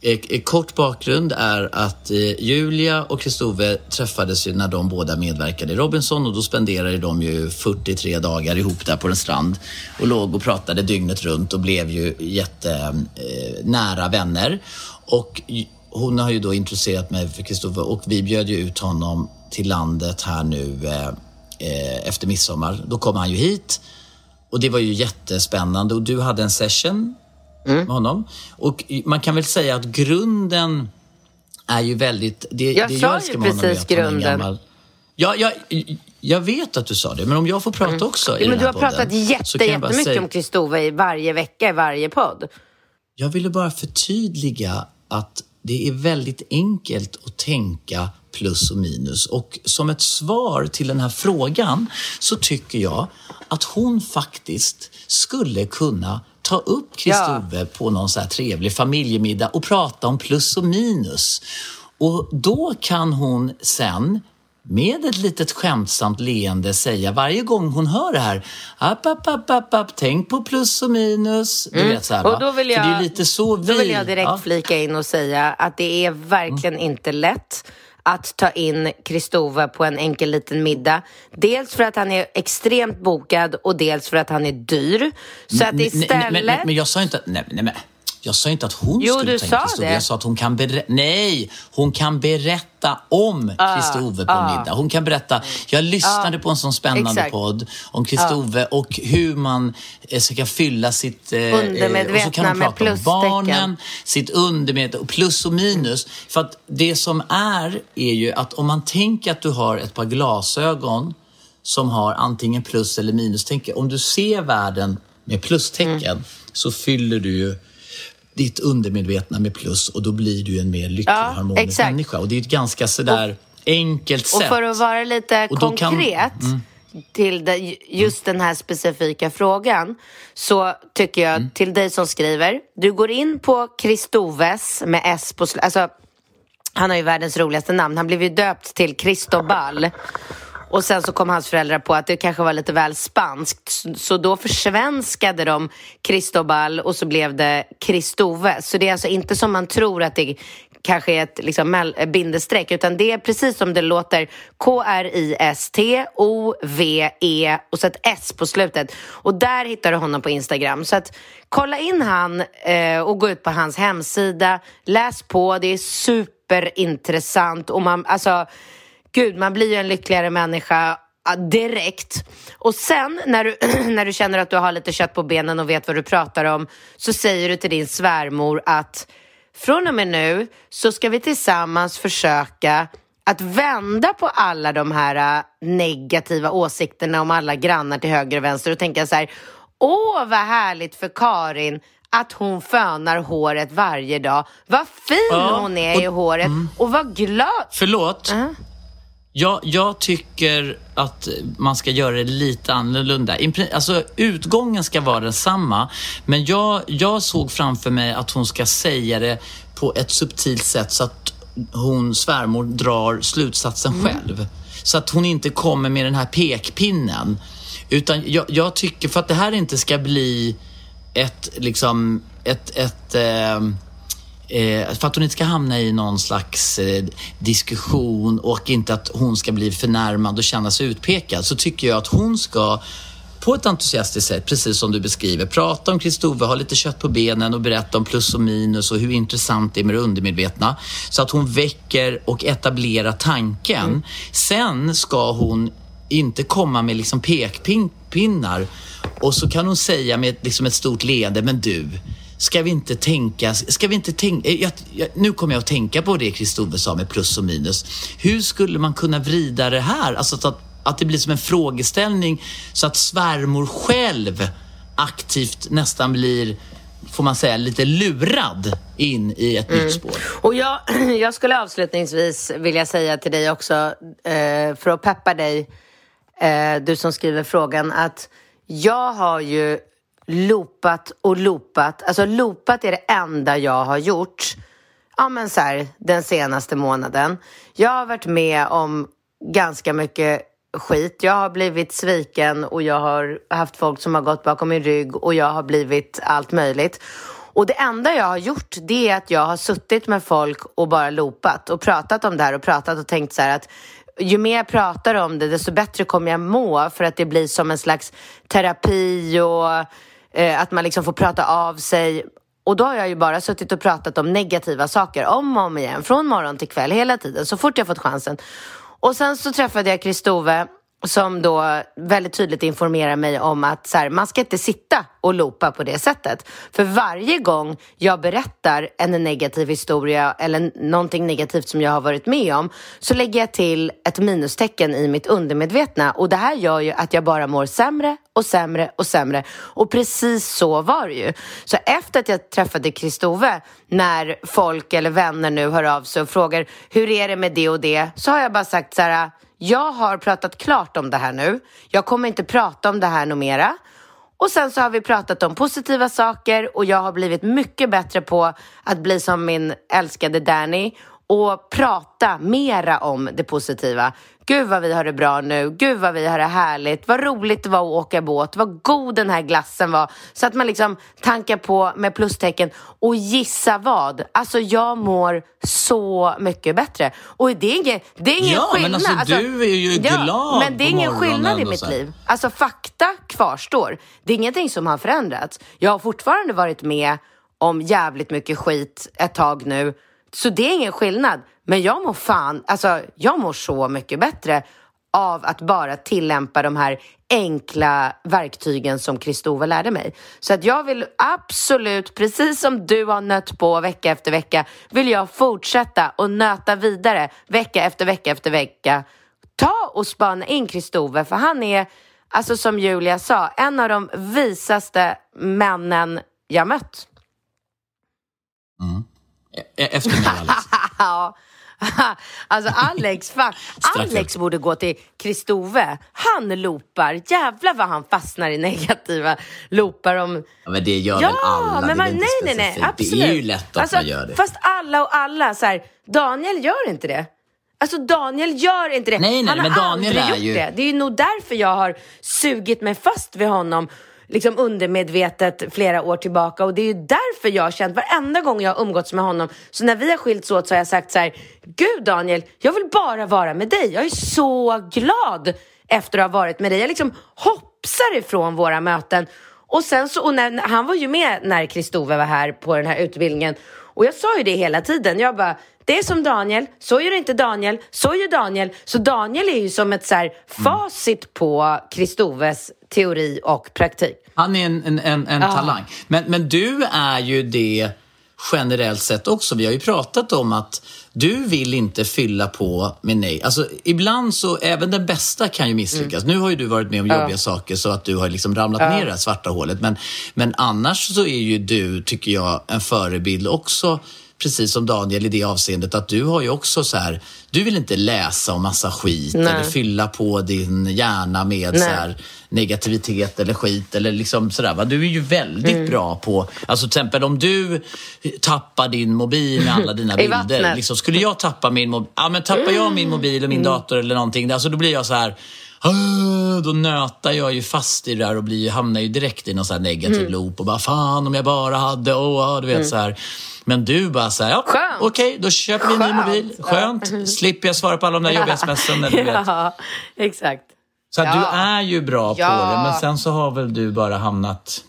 eh, eh, kort bakgrund är att eh, Julia och Kristove träffades ju när de båda medverkade i Robinson och då spenderade de ju 43 dagar ihop där på en strand och låg och pratade dygnet runt och blev ju jättenära eh, vänner. Och hon har ju då intresserat mig för Kristove och vi bjöd ju ut honom till landet här nu eh, eh, efter midsommar. Då kom han ju hit och det var ju jättespännande och du hade en session med honom. Och man kan väl säga att grunden är ju väldigt... Det, Jag det sa ju honom är precis grunden. Ja, jag, jag vet att du sa det, men om jag får prata också i Mm. Men du har podden, pratat jätte, jag jättemycket säga- om Kristove i varje vecka i varje podd. Jag ville bara förtydliga att det är väldigt enkelt att tänka plus och minus. Och som ett svar till den här frågan så tycker jag att hon faktiskt skulle kunna ta upp Kristove på någon så här trevlig familjemiddag och prata om plus och minus. Och då kan hon sen med ett litet skämtsamt leende säga varje gång hon hör det här, app, app, app, app, app, tänk på plus och minus. Du vet så här? Mm. Och då vill För det är jag, lite så vi... då vill jag direkt ja. flika in och säga att det är verkligen inte lätt att ta in Kristove på en enkel liten middag. Dels för att han är extremt bokad och dels för att han är dyr. Så att istället... men, men, men jag sa inte. Nej, nej, men, jag sa inte att hon Jo, skulle ta in Kristove. Jag sa att hon kan berätta... Nej! Hon kan berätta om Ah, Kristove på middag. Hon kan berätta... Jag lyssnade på en sån spännande Exakt. podd om Kristove och hur man eh, ska fylla sitt... eh, eh, Undermedvetna och så kan hon prata om barnen, sitt undermedvetna, och plus och minus. För att det som är, är ju att om man tänker att du har ett par glasögon som har antingen plus eller minus. Tänk, om du ser världen med plustecken Mm. så fyller du ju ditt undermedvetna med plus och då blir du en mer lycklig Ja, harmonisk exakt. människa. Och det är ett ganska sådär enkelt Och sätt. för att vara lite Och då kan- konkret Mm. till det, just den här specifika frågan så tycker jag Mm. till dig som skriver, du går in på Kristoves med S på alltså han har ju världens roligaste namn. Han blev ju döpt till Cristobal. Och sen så kom hans föräldrar på att det kanske var lite väl spanskt. Så- då försvenskade de Cristobal och så blev det Kristove. Så det är alltså inte som man tror att det kanske är ett liksom, bindestreck utan det är precis som det låter K-R-I-S-T-O-V-E och så ett S på slutet. Och där hittar du honom på Instagram. Så att kolla in han eh, och gå ut på hans hemsida. Läs på, det är superintressant och man, alltså Gud, man blir ju en lyckligare människa direkt. Och sen när du, när du känner att du har lite kött på benen och vet vad du pratar om så säger du till din svärmor att från och med nu så ska vi tillsammans försöka att vända på alla de här äh, negativa åsikterna om alla grannar till höger och vänster och tänka så här Åh, vad härligt för Karin att hon fönar håret varje dag. Vad fin Ja, hon är i och- håret och vad glad. Förlåt. Jag, jag tycker att man ska göra det lite annorlunda. Alltså, utgången ska vara densamma, men jag, jag såg framför mig att hon ska säga det på ett subtilt sätt så att hon, svärmor, drar slutsatsen själv. Så att hon inte kommer med den här pekpinnen. Utan jag, jag tycker, för att det här inte ska bli ett, liksom, ett, ett ehm, Eh, för att hon inte ska hamna i någon slags eh, diskussion och inte att hon ska bli förnärmad och känna sig utpekad så tycker jag att hon ska på ett entusiastiskt sätt, precis som du beskriver, prata om Kristove, ha lite kött på benen och berätta om plus och minus och hur intressant det är med det undermedvetna. Så att hon väcker och etablerar tanken. Sen ska hon inte komma med liksom pekpinnar och så kan hon säga med liksom ett stort leende, men du, Ska vi inte tänka, ska vi inte tänka, jag, jag, nu kommer jag att tänka på det Kristove sa med plus och minus. Hur skulle man kunna vrida det här? Alltså så att, att det blir som en frågeställning så att svärmor själv aktivt nästan blir, får man säga, lite lurad in i ett nytt spår. Och jag, jag skulle avslutningsvis vilja säga till dig också, eh, för att peppa dig, eh, du som skriver frågan, att jag har ju loopat och loopat. Alltså loopat är det enda jag har gjort ja, men så här, den senaste månaden. Jag har varit med om ganska mycket skit. Jag har blivit sviken och jag har haft folk som har gått bakom min rygg och jag har blivit allt möjligt. Och det enda jag har gjort det är att jag har suttit med folk och bara loopat och pratat om det här och pratat och tänkt så här att ju mer jag pratar om det desto bättre kommer jag må för att det blir som en slags terapi och eh, att man liksom får prata av sig. Och då har jag ju bara suttit och pratat om negativa saker om och om igen, från morgon till kväll, hela tiden, så fort jag fått chansen. Och sen så träffade jag Kristove som då väldigt tydligt informerar mig om att så här, man ska inte sitta och loopa på det sättet. För varje gång jag berättar en negativ historia eller någonting negativt som jag har varit med om så lägger jag till ett minustecken i mitt undermedvetna och det här gör ju att jag bara mår sämre och sämre och sämre. Och precis så var det ju. Så efter att jag träffade Kristove, när folk eller vänner nu hör av sig och frågar hur är det med det och det, så har jag bara sagt så här jag har pratat klart om det här nu. Jag kommer inte prata om det här något mera. Och sen så har vi pratat om positiva saker och jag har blivit mycket bättre på att bli som min älskade Danny och prata mera om det positiva. Gud vad vi har det bra nu, gud vad vi har det härligt, vad roligt det var att åka båt, vad god den här glassen var. Så att man liksom tankar på med plustecken och gissa vad? Alltså jag mår så mycket bättre. Och det är ingen, det är ingen ja, skillnad. men alltså, du är ju glad ja, Men det är ingen skillnad i mitt liv. Alltså fakta kvarstår. Det är ingenting som har förändrats. Jag har fortfarande varit med om jävligt mycket skit ett tag nu. Så det är ingen skillnad. Men jag mår fan, alltså jag mår så mycket bättre av att bara tillämpa de här enkla verktygen som Kristova lärde mig. Så att jag vill absolut, precis som du har nött på vecka efter vecka, vill jag fortsätta och nöta vidare vecka efter vecka efter vecka. Ta och spana in Kristove, för han är, alltså som Julia sa, en av de visaste männen jag mött. Mm. E- Efter mig Alex. Ja. Alltså Alex, fan, Alex borde gå till Kristove. Han loopar. Jävlar vad han fastnar i negativa loopar om... Ja, men det gör Ja, väl alla? men det är man, väl inte nej, nej, nej, absolut. Det är ju lätt att alltså, man gör det. Fast alla och alla, så här, Daniel gör inte det. Alltså Daniel gör inte det. Nej, nej, Han har men Daniel aldrig är gjort ju- det. Det är ju nog därför jag har sugit mig fast vid honom liksom undermedvetet flera år tillbaka och det är ju därför jag har känt varenda gång jag har umgåtts med honom så när vi har skilts åt så har jag sagt så här Gud Daniel, jag vill bara vara med dig. Jag är så glad efter att ha varit med dig. Jag liksom hoppsar ifrån våra möten och sen så, och när, han var ju med när Kristove var här på den här utbildningen och jag sa ju det hela tiden. Jag bara, det är som Daniel, så gör inte Daniel, så gör Daniel. Så Daniel är ju som ett så här facit på Kristoves teori och praktik. Han är en, en, en, en Ja. talang. Men, men du är ju det generellt sett också. Vi har ju pratat om att du vill inte fylla på med nej. Alltså ibland så, även den bästa kan ju misslyckas. Nu har ju du varit med om jobbiga saker så att du har liksom ramlat ner i det här svarta hålet. Men, men annars så är ju du, tycker jag, en förebild också precis som Daniel i det avseendet att du har ju också så här, du vill inte läsa om massa skit Nej. eller fylla på din hjärna med Nej. så här negativitet eller skit eller liksom sådär. Va? Du är ju väldigt Mm. bra på, alltså till exempel om du tappar din mobil med alla dina bilder. Liksom, skulle jag tappa min mobil, ja men tappar jag min mobil och min Mm. dator eller någonting, alltså då blir jag så här då nötar jag ju fast i det där och blir, hamnar ju direkt i någon så här negativ Mm. loop och bara fan om jag bara hade, åh, du vet så här. Men du bara så här, ja, okej, då köper vi en ny mobil. Skönt. Slipper jag svara på alla de där jobbiga smsen. Eller, vet. Ja, exakt. Så Ja. du är ju bra på Ja. det, men sen så har väl du bara hamnat...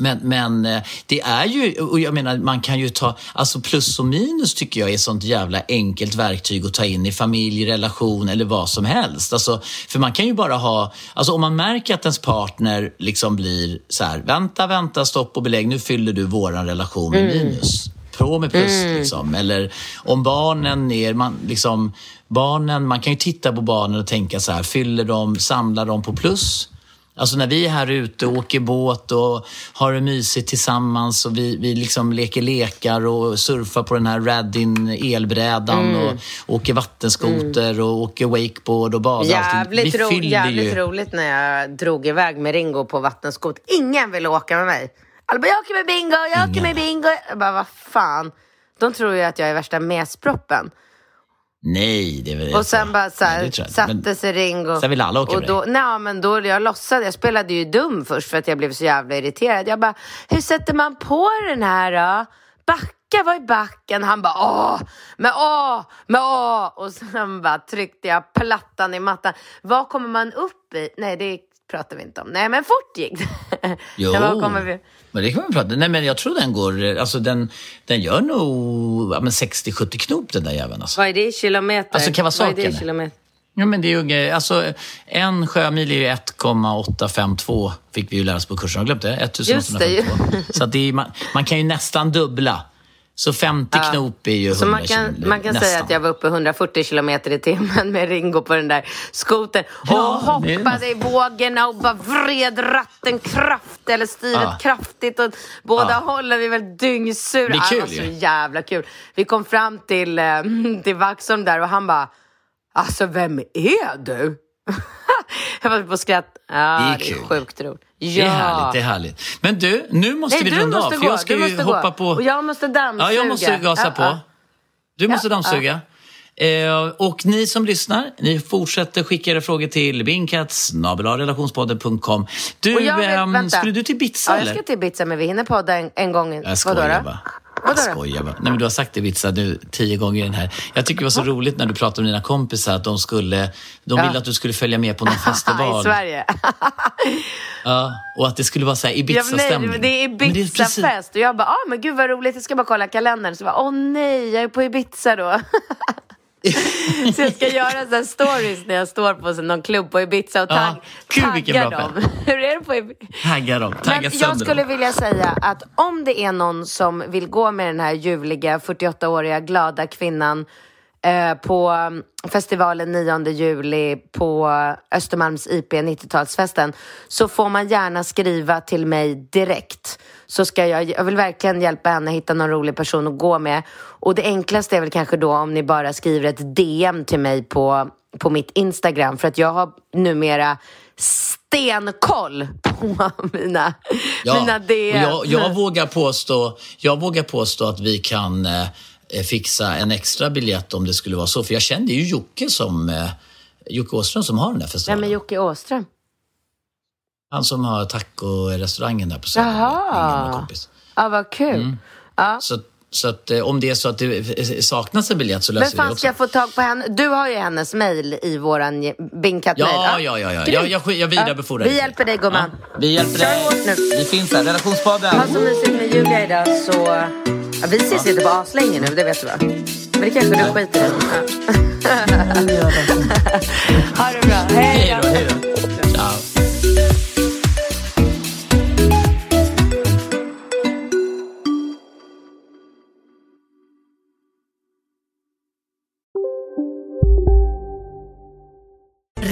Men, men eh, det är ju, och jag menar man kan ju ta, alltså plus och minus tycker jag är sånt jävla enkelt verktyg att ta in i familj, relation eller vad som helst. Alltså, för man kan ju bara ha, alltså om man märker att ens partner liksom blir så här, vänta, vänta, stopp och belägg, nu fyller du våran relation med minus. På med plus liksom. Eller om barnen är, man liksom, barnen, man kan ju titta på barnen och tänka så här, fyller de, samlar de på plus? Alltså när vi är här ute och åker båt och har det mysigt tillsammans och vi, vi liksom leker lekar och surfar på den här Radin elbrädan och åker vattenskoter och åker wakeboard och badar. Jävligt, ro, jävligt roligt när jag drog iväg med Ringo på vattenskot. Ingen ville åka med mig. Alla bara, jag åker med Bingo, jag åker med Bingo. Jag bara, vad fan. De tror ju att jag är värsta mesproppen. Nej, det är väl Och sen bara så Nej, här, inte. satte sig Ringo. sen vill alla åka och med då, nej, men då jag låtsade, jag spelade ju dum först för att jag blev så jävla irriterad. Jag bara, hur sätter man på den här då? Backa, vad är backen? Han bara, åh, men åh, men åh. Och sen bara tryckte jag plattan i mattan. Vad kommer man upp i? Nej, det pratar vi inte om. Nej, men fort gick det. Jo, men det kan man prata Nej, men jag tror den går, alltså den, den gör nog ja, men 60-70 knop den där jäveln. Alltså. Vad är det i kilometer? Alltså, vara Vad är det i kilometer? Ja, men det är ju, alltså, en sjömil är ju 1,852 fick vi ju lära oss på kursen. Du glömt det? 1852. Så det är, man, man kan ju nästan dubbla. Så 50 knop är ju 100 Så man kan, kilo, man kan säga att jag var uppe 140 kilometer i timmen med Ringo på den där skotern och Ja, hoppade i vågorna och bara vred ratten kraftigt eller styret Ja. kraftigt åt båda Ja. hållen. Vi var dyngsura. Det är kul var så jävla kul. Vi kom fram till, eh, till Vaxholm där och han bara, alltså vem är du? jag var på skratt. Ja, Det är det är, sjukt roligt. Det Ja. är härligt, det är härligt. Men du, nu måste Nej, vi runda av. För jag ska ju hoppa gå. på... Och jag måste dammsuga. Ja, jag måste gasa Ja, på. ja. Du måste Ja, dammsuga. Eh, och ni som lyssnar, ni fortsätter skicka era frågor till bingkats.relationspodden.com. Du, vill- ehm, vänta. skulle du till Ibiza Ja, jag ska till Ibiza men vi hinner podda en, en gång. Jag skojar bara. Vadå Jag då? skojar bara. Nej, men du har sagt Ibiza nu tio gånger i den här. Jag tycker det var så roligt när du pratade med dina kompisar att de skulle, de Ja. ville att du skulle följa med på någon festival. I Sverige. Ja, och att det skulle vara så här Ja, Ibiza-stämning. nej, det är det precis- Ibiza-fest och jag bara, ah, men gud vad roligt, jag ska bara kolla kalendern. Så jag bara, åh nej, jag är på Ibiza då. så jag ska göra så stories när jag står på så någon klubb på Ibiza och Ja, tagg, taggar bra dem. Hur är det på Ibiza? Tagga dem, tagga Men jag skulle dem. vilja säga att om det är någon som vill gå med den här ljuvliga 48-åriga glada kvinnan eh, på mm, festivalen 9 juli på Östermalms IP 90-talsfesten så får man gärna skriva till mig direkt. Så ska jag, jag vill verkligen hjälpa henne hitta någon rolig person att gå med. Och det enklaste är väl kanske då om ni bara skriver ett DM till mig på, på mitt Instagram för att jag har numera stenkoll på mina, mina DM. jag, jag, vågar påstå, jag vågar påstå att vi kan eh, fixa en extra biljett om det skulle vara så. För jag kände ju Jocke som eh, Jocke Åström som har den där Vem festivalen. är Jocke Åström? Han som har taco-restaurangen där på Söder. Jaha. kompis. Ja, vad kul. Mm. Ja. Så, så att eh, om det är så att det saknas en biljett så Men löser vi det fan också. ska jag få tag på henne? Du har ju hennes mail i våran Bingkat-mail. Ja, ja, ja. ja. Jag, jag, jag vidarebefordrar Vi det. hjälper dig gumman. Ja, vi hjälper Kör dig. hårt nu. Vi finns här. Relationspodden. Ha så mysigt med Julia idag så... Ja, vi ses inte på aslänge nu, det vet du va? Men det kanske du skiter i. Ja. ha det bra. Hej då, hej då.